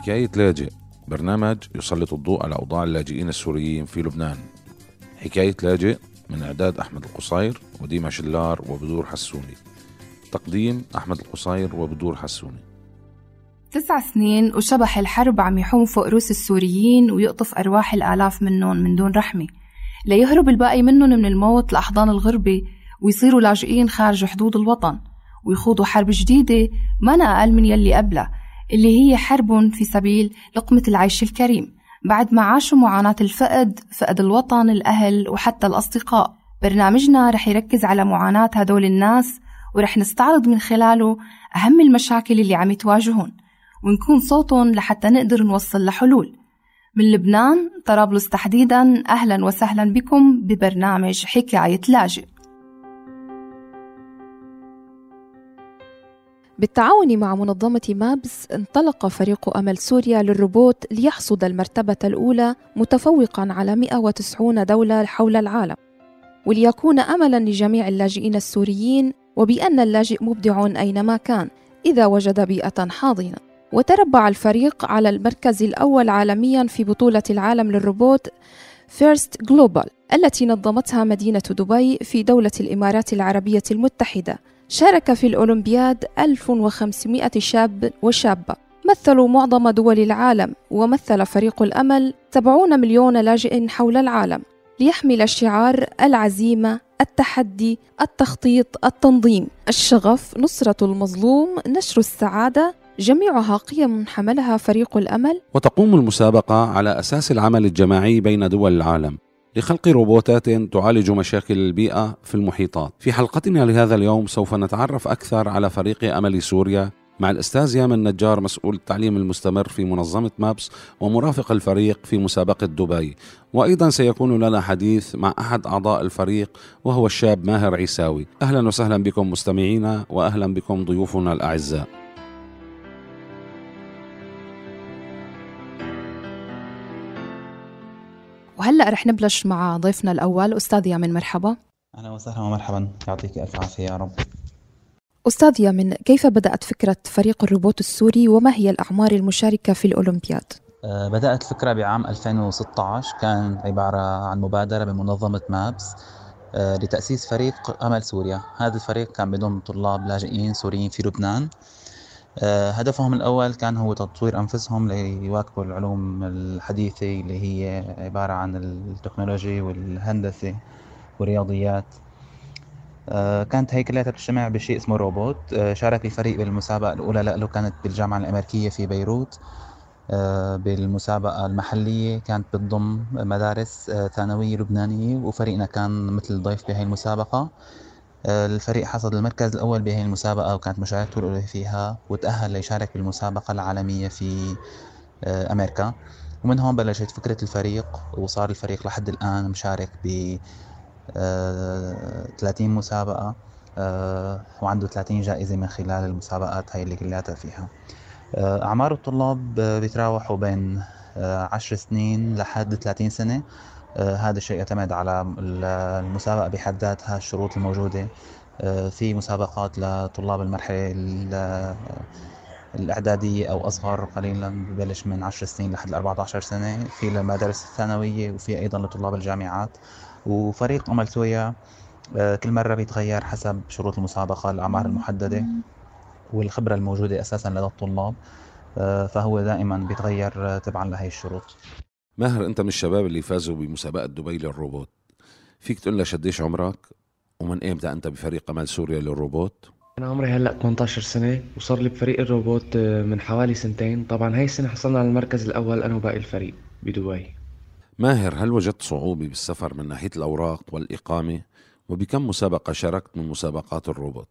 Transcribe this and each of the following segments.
حكاية لاجئ برنامج يسلط الضوء على أوضاع اللاجئين السوريين في لبنان. حكاية لاجئ من إعداد أحمد القصير وديما شلار وبدور حسوني. تقديم أحمد القصير وبدور حسوني. تسع سنين وشبح الحرب عم يحوم فوق روس السوريين ويقطف أرواح الآلاف منهم من دون رحمة. ليهرب الباقي منهم من الموت لأحضان الغربة ويصيروا لاجئين خارج حدود الوطن ويخوضوا حرب جديدة ما أقل من يلي قبلها. اللي هي حرب في سبيل لقمة العيش الكريم. بعد ما عاشوا معاناة الفقد فقد الوطن الأهل وحتى الأصدقاء. برنامجنا رح يركز على معاناة هدول الناس ورح نستعرض من خلاله أهم المشاكل اللي عم تواجههم ونكون صوتهم لحتى نقدر نوصل لحلول. من لبنان طرابلس تحديدا أهلا وسهلا بكم ببرنامج حكاية لاجئ. بالتعاون مع منظمة MAPS انطلق فريق أمل سوريا للروبوت ليحصد المرتبة الأولى متفوقا على 190 دولة حول العالم. وليكون أملا لجميع اللاجئين السوريين وبأن اللاجئ مبدع أينما كان إذا وجد بيئة حاضنة. وتربع الفريق على المركز الأول عالميا في بطولة العالم للروبوت FIRST Global التي نظمتها مدينة دبي في دولة الإمارات العربية المتحدة. شارك في الأولمبياد 1500 شاب وشابة. مثلوا معظم دول العالم ومثل فريق الأمل 70 مليون لاجئ حول العالم ليحمل شعار العزيمة التحدي التخطيط التنظيم. الشغف نصرة المظلوم نشر السعادة جميعها قيم حملها فريق الأمل. وتقوم المسابقة على أساس العمل الجماعي بين دول العالم. لخلق روبوتات تعالج مشاكل البيئة في المحيطات. في حلقتنا لهذا اليوم سوف نتعرف أكثر على فريق أمل سوريا مع الأستاذ يامن نجار مسؤول التعليم المستمر في منظمة مابس ومرافق الفريق في مسابقة دبي. وأيضا سيكون لنا حديث مع أحد أعضاء الفريق وهو الشاب ماهر عيساوي. أهلا وسهلا بكم مستمعينا وأهلا بكم ضيوفنا الأعزاء. وهلا رح نبلش مع ضيفنا الأول أستاذ يامن مرحبا. أهلا وسهلا ومرحبا. يعطيك ألف عافية يا رب. أستاذ يامن كيف بدأت فكرة فريق الروبوت السوري وما هي الأعمار المشاركة في الأولمبياد؟ أه بدأت الفكرة بعام 2016 كان عبارة عن مبادرة بمنظمة مابس أه لتأسيس فريق أمل سوريا. هذا الفريق كان بضم طلاب لاجئين سوريين في لبنان. هدفهم الأول كان هو تطوير أنفسهم ليواكبوا العلوم الحديثة اللي هي عبارة عن التكنولوجي والهندسة والرياضيات. آه، كانت هي كلها تجتمع بشيء اسمه روبوت. آه، شارك الفريق بالمسابقة الأولى له كانت بالجامعة الأمريكية في بيروت. بالمسابقة المحلية كانت بتضم مدارس ثانوية لبنانية وفريقنا كان مثل ضيف بهي المسابقة. الفريق حصد المركز الأول بهي المسابقة وكانت مشاركته الأولى فيها وتأهل ليشارك بالمسابقة العالمية في آه، أمريكا. ومن هون بلشت فكرة الفريق وصار الفريق لحد الآن مشارك ب 30 آه، مسابقة آه، وعنده 30 جائزة من خلال المسابقات هاي اللي كلياتها فيها. أعمار الطلاب بيتراوحوا بين 10 سنين لحد 30 سنة. آه، هذا الشيء يعتمد على المسابقة بحد ذاتها الشروط الموجودة. آه، في مسابقات لطلاب المرحلة الإعدادية أو أصغر قليلا ببلش من 10 سنين لحد 14 سنة. في المدارس الثانوية وفي أيضا لطلاب الجامعات. وفريق أمل سويا آه، كل مرة بيتغير حسب شروط المسابقة الأعمار المحددة والخبرة الموجودة أساسا لدى الطلاب. فهو دائما بيتغير تبعا لهي الشروط. ماهر أنت من الشباب اللي فازوا بمسابقة دبي للروبوت. فيك تقول لنا قديش عمرك؟ ومن ايمتى أنت بفريق امل سوريا للروبوت؟ أنا عمري هلأ 18 سنة وصار لي بفريق الروبوت آه، من حوالي سنتين. طبعا هاي السنة حصلنا على المركز الأول أنا وباقي الفريق بدبي. ماهر هل وجدت صعوبة بالسفر من ناحية الأوراق والإقامة؟ وبكم مسابقة شاركت من مسابقات الروبوت؟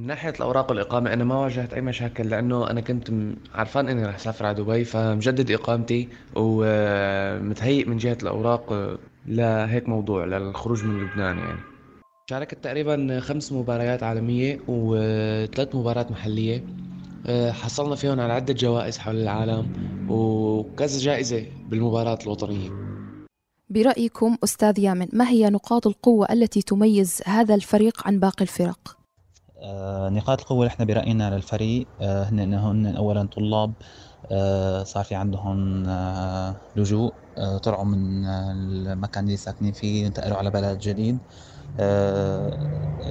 من ناحية الأوراق والإقامة أنا ما واجهت أي مشاكل لأنه أنا كنت عرفان إني رح أسافر على دبي فمجدد إقامتي ومتهيئ من جهة الأوراق لهيك موضوع للخروج من لبنان يعني. شاركت تقريبا خمس مباريات عالمية وثلاث مباريات محلية. حصلنا فيهم على عدة جوائز حول العالم وكذا جائزة بالمباراة الوطنية. برأيكم أستاذ يامن ما هي نقاط القوة التي تميز هذا الفريق عن باقي الفرق؟ آه، نقاط القوة اللي إحنا برأينا للفريق آه، هن هن اولا طلاب صار في عندهم لجوء طلعوا من المكان اللي ساكنين فيه انتقلوا على بلد جديد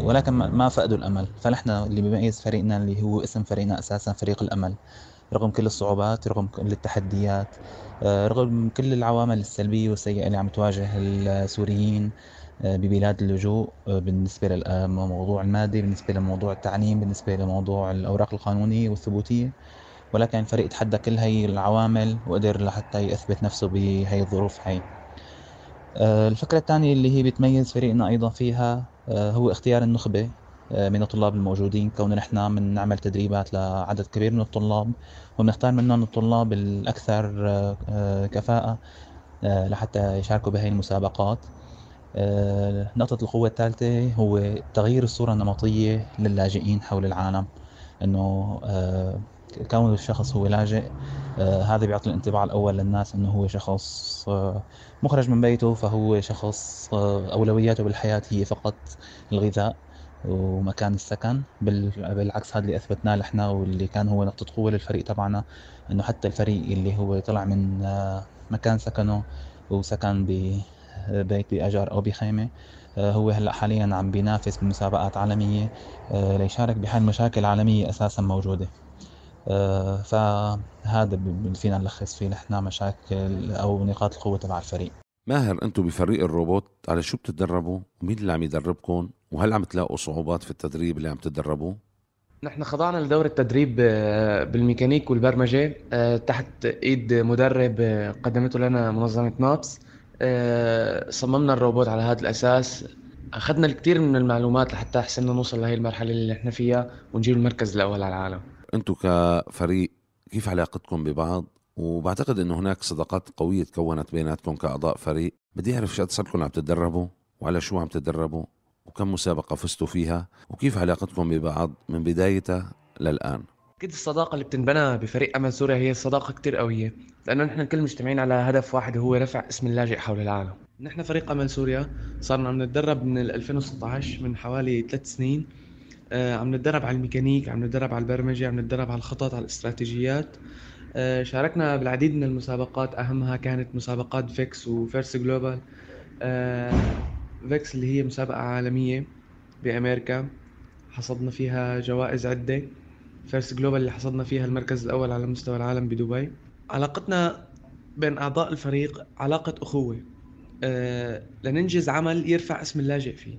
ولكن ما فقدوا الأمل. فنحن اللي بيميز فريقنا اللي هو اسم فريقنا أساسا فريق الأمل. رغم كل الصعوبات رغم كل التحديات رغم كل العوامل السلبية والسيئة اللي عم تواجه السوريين ببلاد اللجوء بالنسبة للموضوع المادي بالنسبة لموضوع التعليم بالنسبة لموضوع الأوراق القانونية والثبوتية. ولكن الفريق تحدى كل هاي العوامل وقدر لحتى يثبت نفسه بهاي الظروف هاي. الفكرة الثانية اللي هي بتميز فريقنا أيضا فيها هو اختيار النخبة من الطلاب الموجودين. كون نحن بنعمل تدريبات لعدد كبير من الطلاب وبنختار منهم الطلاب الأكثر كفاءة لحتى يشاركوا بهاي المسابقات. نقطة القوة الثالثة هو تغيير الصورة النمطية للاجئين حول العالم. إنه كون الشخص هو لاجئ هذا بيعطي الانطباع الأول للناس إنه هو شخص مخرج من بيته فهو شخص أولوياته بالحياة هي فقط الغذاء ومكان السكن. بالعكس هذا اللي أثبتناه نحن واللي كان هو نقطة قوة للفريق تبعنا. إنه حتى الفريق اللي هو طلع من مكان سكنه وسكن ببيت بأجار أو بخيمة. هو هلأ حاليا عم بينافس بمسابقات عالمية ليشارك بحل مشاكل عالمية أساسا موجودة. فهذا فينا نلخص فيه نحن مشاكل أو نقاط القوة تبع الفريق. ماهر أنتم بفريق الروبوت على شو بتتدربوا؟ ومين اللي عم يدربكم؟ وهل عم تلاقوا صعوبات في التدريب اللي عم تدربوه نحن خضعنا لدورة تدريب بالميكانيك والبرمجة تحت إيد مدرب قدمته لنا منظمة نابس صممنا الروبوت على هذا الأساس. أخذنا الكثير من المعلومات لحتى حسنا نوصل لهي المرحلة اللي نحن فيها ونجيب المركز الأول على العالم. أنتم كفريق كيف علاقتكم ببعض؟ وبعتقد إنه هناك صداقات قوية تكونت بيناتكم كأعضاء فريق. بدي أعرف شو صار لكم عم تتدربوا وعلى شو عم تتدربوا وكم مسابقة فزتوا فيها وكيف علاقتكم ببعض من بدايتها للآن؟ أكيد الصداقة اللي بتنبنى بفريق أمل سوريا هي صداقة كتير قوية لأنه نحن الكل مجتمعين على هدف واحد هو رفع اسم اللاجئ حول العالم. نحن فريق أمل سوريا صارنا عم نتدرب من 2016 من حوالي ثلاث سنين آه عم نتدرب على الميكانيك عم نتدرب على البرمجة عم نتدرب على الخطط على الاستراتيجيات. آه شاركنا بالعديد من المسابقات أهمها كانت مسابقات VEX و FIRST Global. آه VEX اللي هي مسابقة عالمية بأمريكا حصدنا فيها جوائز عدة. FIRST Global اللي حصدنا فيها المركز الأول على مستوى العالم بدبي. علاقتنا بين أعضاء الفريق علاقة أخوة. آه لننجز عمل يرفع اسم اللاجئ فيه.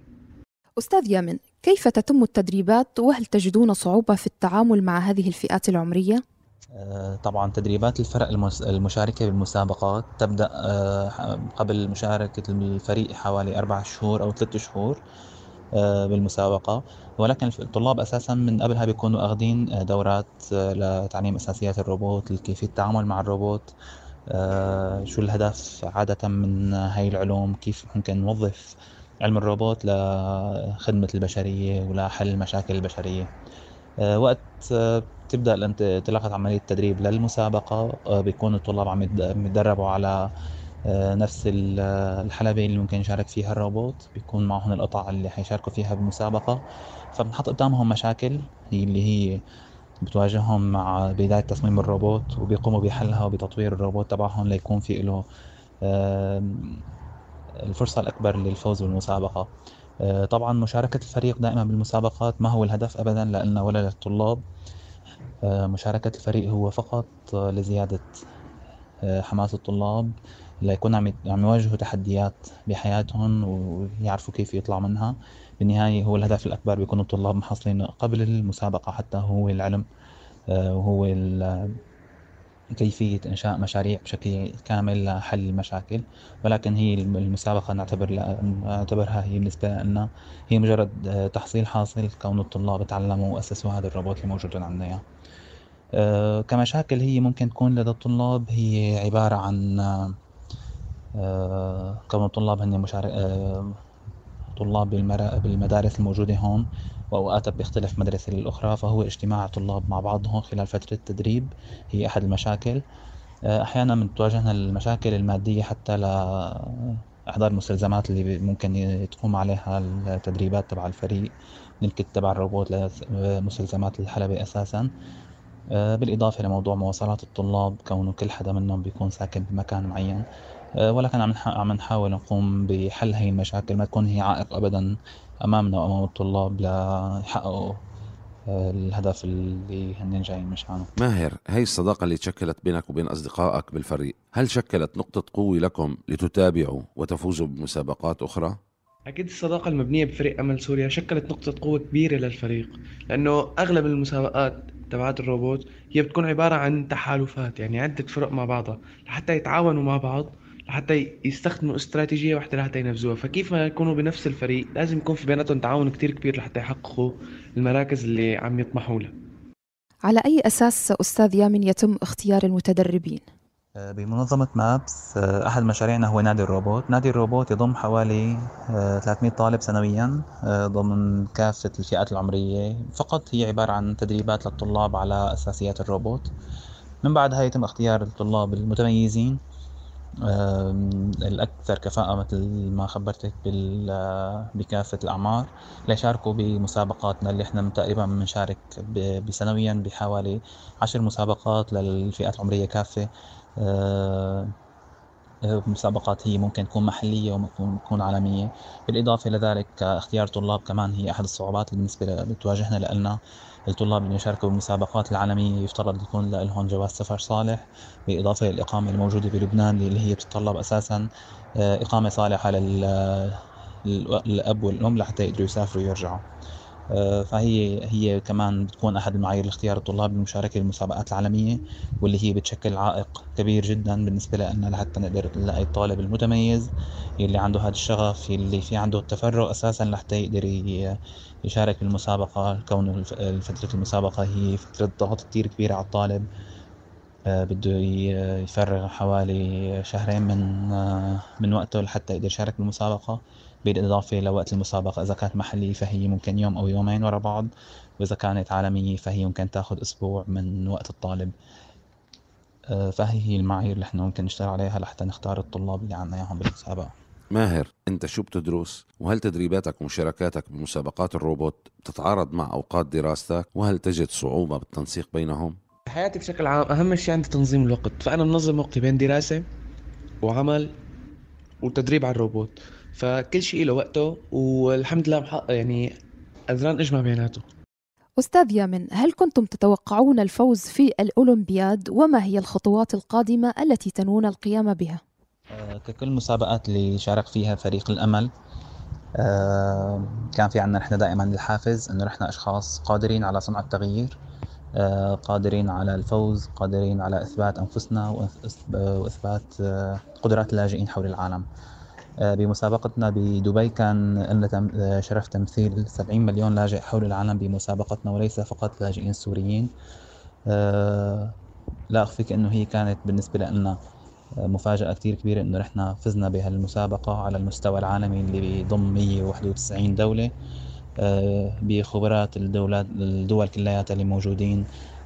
أستاذ يامن كيف تتم التدريبات وهل تجدون صعوبة في التعامل مع هذه الفئات العمرية؟ طبعا تدريبات الفرق المشاركة بالمسابقات تبدأ قبل مشاركة الفريق حوالي أربع شهور أو ثلاثة شهور. بالمسابقة. ولكن الطلاب أساسا من قبلها بيكونوا أخذين دورات لتعليم أساسيات الروبوت كيفية التعامل مع الروبوت شو الهدف عادة من هاي العلوم كيف ممكن نوظف علم الروبوت لخدمة البشرية ولحل المشاكل البشرية. وقت تبدأ انطلاقة عملية التدريب للمسابقة بيكون الطلاب عم يتدربوا على نفس الحلبة اللي ممكن يشارك فيها الروبوت بيكون معهم القطع اللي حيشاركوا فيها بالمسابقة. فبنحط قدامهم مشاكل اللي هي بتواجههم مع بداية تصميم الروبوت وبيقوموا بحلها وبتطوير الروبوت تبعهم ليكون في له الفرصة الأكبر للفوز بالمسابقة. طبعا مشاركة الفريق دائما بالمسابقات ما هو الهدف أبدا لنا ولا للطلاب مشاركة الفريق هو فقط لزيادة حماس الطلاب. ليكون عم عم يواجهوا تحديات بحياتهم ويعرفوا كيف يطلعوا منها. بالنهاية هو الهدف الأكبر بيكون الطلاب محصلين قبل المسابقة حتى هو العلم وهو كيفية إنشاء مشاريع بشكل كامل لحل المشاكل. ولكن هي المسابقة نعتبر نعتبرها هي بالنسبة لنا هي مجرد تحصيل حاصل كون الطلاب تعلموا وأسسوا هذا الروبوت اللي موجود عندنا أه كمشاكل هي ممكن تكون لدى الطلاب هي عبارة عن كون الطلاب هن مشارك أه طلاب بالمدارس الموجودة هون وأوقاتها بيختلف مدرسة للأخرى فهو اجتماع طلاب مع بعضهم خلال فترة التدريب هي أحد المشاكل. أحيانا بتواجهنا المشاكل المادية حتى لإحضار المستلزمات اللي ممكن تقوم عليها التدريبات تبع الفريق نلكت تبع الروبوت لمستلزمات الحلبة أساسا. بالإضافة لموضوع مواصلات الطلاب كونه كل حدا منهم بيكون ساكن بمكان معين. ولكن عم عم نحاول نقوم بحل هي المشاكل ما تكون هي عائق أبدا أمامنا وأمام الطلاب ليحققوا الهدف اللي هن جايين مشانه ماهر هي الصداقة اللي تشكلت بينك وبين أصدقائك بالفريق هل شكلت نقطة قوة لكم لتتابعوا وتفوزوا بمسابقات أخرى؟ أكيد الصداقة المبنية بفريق أمل سوريا شكلت نقطة قوة كبيرة للفريق لأنه أغلب المسابقات تبعات الروبوت هي بتكون عبارة عن تحالفات يعني عدة فرق مع بعضها لحتى يتعاونوا مع بعض لحتى يستخدموا استراتيجية واحدة لحتى ينفذوها. فكيف ما يكونوا بنفس الفريق لازم يكون في بيناتهم تعاون كتير كبير لحتى يحققوا المراكز اللي عم يطمحوا لها. على أي أساس أستاذ يامن يتم اختيار المتدربين؟ آه، بمنظمة مابس آه، أحد مشاريعنا هو نادي الروبوت. نادي الروبوت يضم حوالي 300 آه، طالب سنويا ضمن كافة الفئات العمرية. فقط هي عبارة عن تدريبات للطلاب على أساسيات الروبوت. من بعدها يتم اختيار الطلاب المتميزين. الأكثر كفاءة مثل ما خبرتك بكافة الأعمار. ليشاركوا بمسابقاتنا اللي إحنا تقريبا بنشارك بسنويا بحوالي عشر مسابقات للفئات العمرية كافة. آه، مسابقات هي ممكن تكون محلية وممكن تكون عالمية. بالإضافة لذلك اختيار طلاب كمان هي أحد الصعوبات اللي بالنسبة بتواجهنا لنا الطلاب اللي يشاركوا بالمسابقات العالمية. يفترض يكون لهم جواز سفر صالح بالإضافة للإقامة الموجودة بلبنان اللي هي بتتطلب أساسا آه، إقامة صالحة للأب والأم لحتى يقدروا يسافروا ويرجعوا. آه، فهي هي كمان بتكون أحد المعايير لاختيار الطلاب للمشاركة بالمسابقات العالمية واللي هي بتشكل عائق كبير جدا بالنسبة لنا لحتى نقدر نلاقي الطالب المتميز اللي عنده هذا الشغف اللي في عنده التفرغ أساسا لحتى يقدر يشارك بالمسابقه كون فترة المسابقة هي فترة ضغط كتير كبيره على الطالب آه، بده يفرغ حوالي شهرين من آه، من وقته لحتى يقدر يشارك بالمسابقة بالإضافة لوقت المسابقة إذا كانت محلية فهي ممكن يوم أو يومين ورا بعض وإذا كانت عالمية فهي ممكن تاخد أسبوع من وقت الطالب. آه، فهي هي المعايير اللي إحنا ممكن نشتغل عليها لحتى نختار الطلاب اللي عنا إياهم بالمسابقة. ماهر أنت شو بتدرس؟ وهل تدريباتك ومشاركاتك بمسابقات الروبوت بتتعارض مع أوقات دراستك؟ وهل تجد صعوبة بالتنسيق بينهم؟ حياتي بشكل عام أهم شيء عندي تنظيم الوقت فأنا منظم وقتي بين دراسة وعمل وتدريب على الروبوت. فكل شيء له وقته والحمد لله محقق يعني قدران إجمع بيناته أستاذ يامن هل كنتم تتوقعون الفوز في الأولمبياد؟ وما هي الخطوات القادمة التي تنوون القيام بها؟ آه، ككل المسابقات اللي شارك فيها فريق الأمل آه، كان في عنا نحن دائما الحافز إنه نحن أشخاص قادرين على صنع التغيير آه، قادرين على الفوز قادرين على إثبات أنفسنا وإثبات قدرات اللاجئين حول العالم. بمسابقتنا بدبي كان لنا آه، شرف تمثيل 70 مليون لاجئ حول العالم بمسابقتنا وليس فقط لاجئين سوريين. آه، لا أخفيك أنه هي كانت بالنسبة لنا مفاجأة كتير كبيرة إنه نحن فزنا بهالمسابقة على المستوى العالمي اللي بيضم 191 دولة بخبرات الدولات الدول كلياتها اللي موجودين. آه،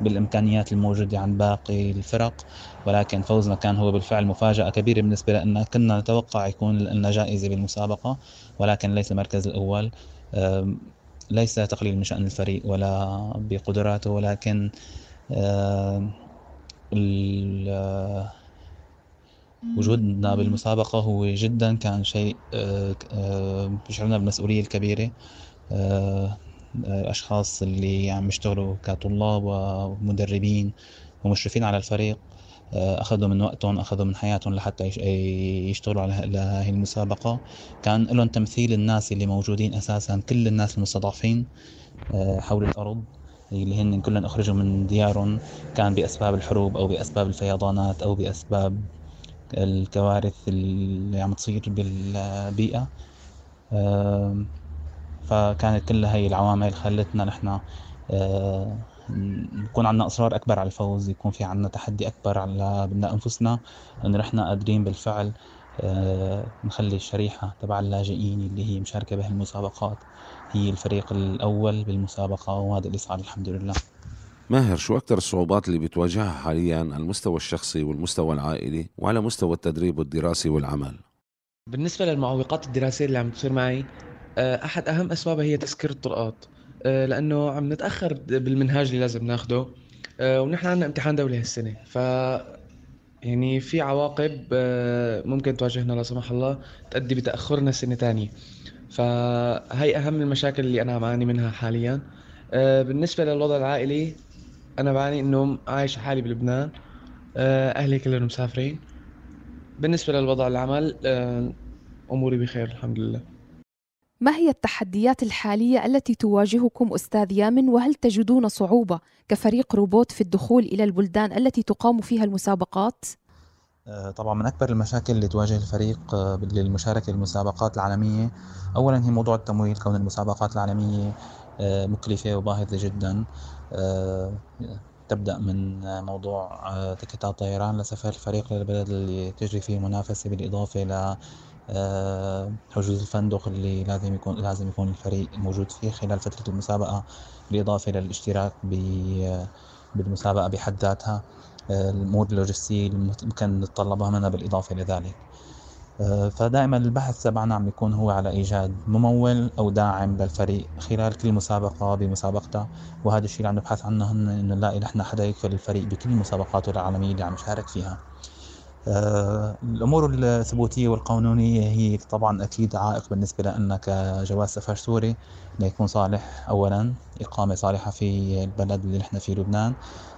بالإمكانيات الموجودة عند باقي الفرق ولكن فوزنا كان هو بالفعل مفاجأة كبيرة بالنسبة لنا كنا نتوقع يكون لنا جائزة بالمسابقة ولكن ليس المركز الأول. ليس تقليل من شأن الفريق ولا بقدراته ولكن وجودنا بالمسابقة هو جدا كان شيء بيشعرنا بالمسؤولية الكبيرة. الأشخاص اللي عم يشتغلوا كطلاب ومدربين ومشرفين على الفريق آه، أخذوا من وقتهم أخذوا من حياتهم لحتى يشتغلوا على هذه المسابقة. كان لهم تمثيل الناس اللي موجودين أساسا كل الناس المستضعفين آه، حول الأرض اللي هن كلهم أخرجوا من ديارهم. كان بأسباب الحروب أو بأسباب الفيضانات أو بأسباب الكوارث اللي عم تصير بالبيئة. فكانت كل هاي العوامل خلتنا نحن آه، يكون عندنا إصرار أكبر على الفوز يكون في عندنا تحدي أكبر على بدنا أنفسنا انه نحن قادرين بالفعل آه، نخلي الشريحة تبع اللاجئين اللي هي مشاركة بهالمسابقات هي الفريق الأول بالمسابقة وهذا اللي صار الحمد لله ماهر شو أكثر الصعوبات اللي بتواجهها حاليا على المستوى الشخصي والمستوى العائلي وعلى مستوى التدريب والدراسي والعمل؟ بالنسبة للمعوقات الدراسية اللي عم تصير معي آه، أحد أهم أسبابها هي تسكير الطرقات. آه، لأنه عم نتأخر بالمنهاج اللي لازم ناخده آه، ونحن عندنا امتحان دولي هالسنة. ف يعني في عواقب ممكن تواجهنا لا سمح الله تؤدي بتأخرنا سنة تانية. فهي أهم المشاكل اللي أنا بعاني منها حاليا. بالنسبة للوضع العائلي أنا بعاني إنه عايش حالي بلبنان. أهلي كلهم مسافرين. بالنسبة للوضع العمل أموري بخير الحمد لله. ما هي التحديات الحالية التي تواجهكم أستاذ يامن؟ وهل تجدون صعوبة كفريق روبوت في الدخول إلى البلدان التي تقام فيها المسابقات؟ آه، طبعا من أكبر المشاكل اللي تواجه الفريق آه، للمشاركة بالمسابقات العالمية. أولا هي موضوع التمويل كون المسابقات العالمية آه، مكلفة وباهظة جدا. تبدأ من موضوع تكتات طيران لسفر الفريق للبلد اللي تجري فيه المنافسة بالإضافة ل حجوز الفندق اللي لازم يكون لازم يكون الفريق موجود فيه خلال فترة المسابقة بالإضافة للاشتراك بالمسابقة بحد ذاتها. آه، الأمور اللوجستية اللي ممكن نتطلبها منها بالإضافة لذلك آه، فدائما البحث تبعنا عم يكون هو على إيجاد ممول أو داعم للفريق خلال كل مسابقة بمسابقتها وهذا الشيء اللي عم نبحث عنه إنه نلاقي نحن حدا يكفل الفريق بكل مسابقاته العالمية اللي عم يشارك فيها. آه، الأمور الثبوتية والقانونية هي طبعا أكيد عائق بالنسبة لنا كجواز سفر سوري ليكون صالح أولا إقامة صالحة في البلد اللي نحن فيه لبنان.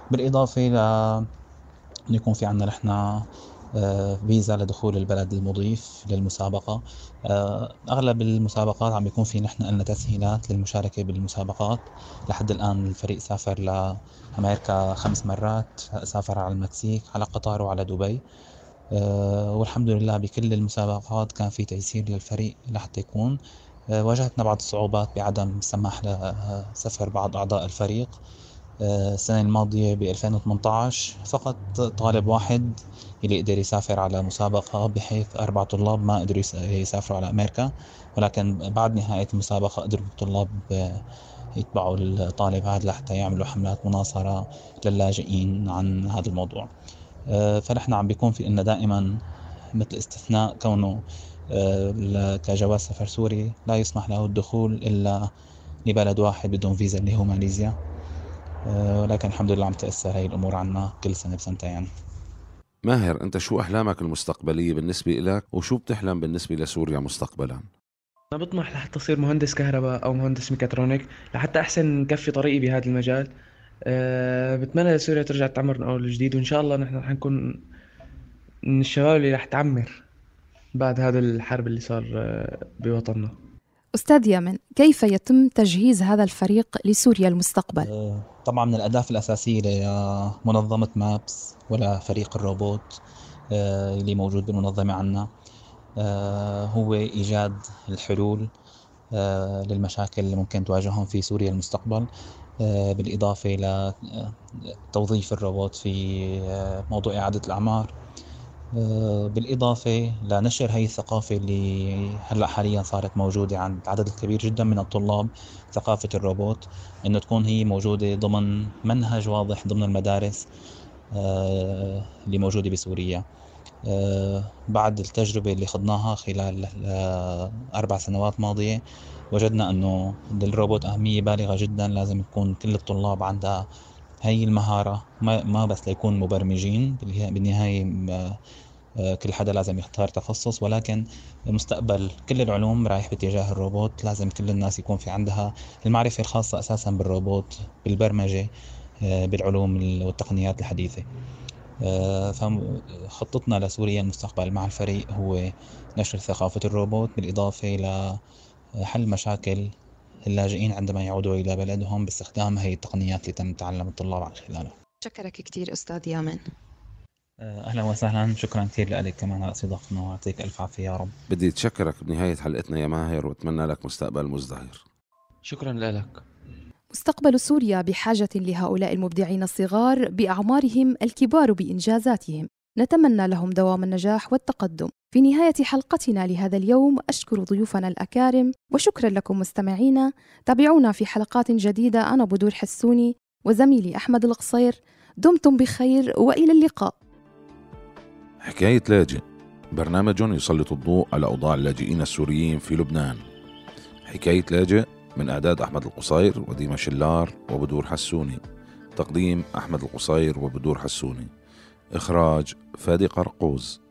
بالإضافة ل يكون في عنا نحن آه، فيزا لدخول البلد المضيف للمسابقة. آه، أغلب المسابقات عم بيكون في نحن لنا تسهيلات للمشاركة بالمسابقات. لحد الآن الفريق سافر لأمريكا خمس مرات سافر على المكسيك على قطر وعلى دبي. والحمد لله بكل المسابقات كان في تيسير للفريق لحتى يكون. آه، واجهتنا بعض الصعوبات بعدم السماح لسفر بعض أعضاء الفريق. آه، السنة الماضية ب 2018 فقط طالب واحد اللي قدر يسافر على مسابقة بحيث أربع طلاب ما قدروا يسافروا على أمريكا. ولكن بعد نهاية المسابقة قدروا الطلاب يتبعوا الطالب هذا لحتى يعملوا حملات مناصرة للاجئين عن هذا الموضوع. آه، فنحن عم بيكون في لنا دائما مثل استثناء كونه آه، كجواز سفر سوري لا يسمح له الدخول إلا لبلد واحد بدون فيزا اللي هو ماليزيا. آه، ولكن الحمد لله عم تأثر هاي الأمور عنا كل سنة بسنتين. ماهر أنت شو أحلامك المستقبلية بالنسبة لك وشو بتحلم بالنسبة لسوريا مستقبلا؟ أنا بطمح لحتى أصير مهندس كهرباء أو مهندس ميكاترونيك لحتى أحسن نكفي طريقي بهذا المجال. أه بتمنى سوريا ترجع تعمر من أول وجديد وإن شاء الله نحن رح نكون من الشباب اللي رح تعمر بعد هذا الحرب اللي صار آه، بوطننا أستاذ يمن كيف يتم تجهيز هذا الفريق لسوريا المستقبل؟ آه، طبعا من الأهداف الأساسية لمنظمة MAPS ولا فريق الروبوت آه، اللي موجود بالمنظمة عنا هو إيجاد الحلول للمشاكل اللي ممكن تواجههم في سوريا المستقبل آه، بالإضافة إلى آه، توظيف الروبوت في آه، موضوع إعادة الأعمار. بالإضافة لنشر هي الثقافة اللي هلأ حاليا صارت موجودة عند عدد كبير جدا من الطلاب ثقافة الروبوت إنه تكون هي موجودة ضمن منهج واضح ضمن المدارس اللي موجودة بسوريا. بعد التجربة اللي خضناها خلال أربع سنوات ماضية وجدنا إنه للروبوت أهمية بالغة جدا لازم يكون كل الطلاب عندها هي المهارة ما, بس ليكون مبرمجين بالنهاية آه، كل حدا لازم يختار تخصص ولكن مستقبل كل العلوم رايح باتجاه الروبوت لازم كل الناس يكون في عندها المعرفة الخاصة أساسا بالروبوت بالبرمجة آه، بالعلوم والتقنيات الحديثة. آه، فخطتنا لسوريا المستقبل مع الفريق هو نشر ثقافة الروبوت بالإضافة إلى حل مشاكل اللاجئين عندما يعودوا إلى بلدهم باستخدام هي التقنيات اللي تم تعلم الطلاب عن خلالها. شكرك كثير أستاذ يامن. آه، أهلا وسهلا. شكرا كثير لك كمان على استضافتنا ويعطيك ألف عافية يا رب. بدي أتشكرك بنهاية حلقتنا يا ماهر وأتمنى لك مستقبل مزدهر. شكرا لك. مستقبل سوريا بحاجة لهؤلاء المبدعين الصغار بأعمارهم الكبار بإنجازاتهم. نتمنى لهم دوام النجاح والتقدم. في نهاية حلقتنا لهذا اليوم أشكر ضيوفنا الأكارم وشكرا لكم مستمعينا تابعونا في حلقات جديدة. أنا بدور حسوني وزميلي أحمد القصير. دمتم بخير وإلى اللقاء. حكاية لاجئ. برنامج يسلط الضوء على أوضاع اللاجئين السوريين في لبنان. حكاية لاجئ من إعداد أحمد القصير وديما شلار وبدور حسوني. تقديم أحمد القصير وبدور حسوني. إخراج فادي قرقوز.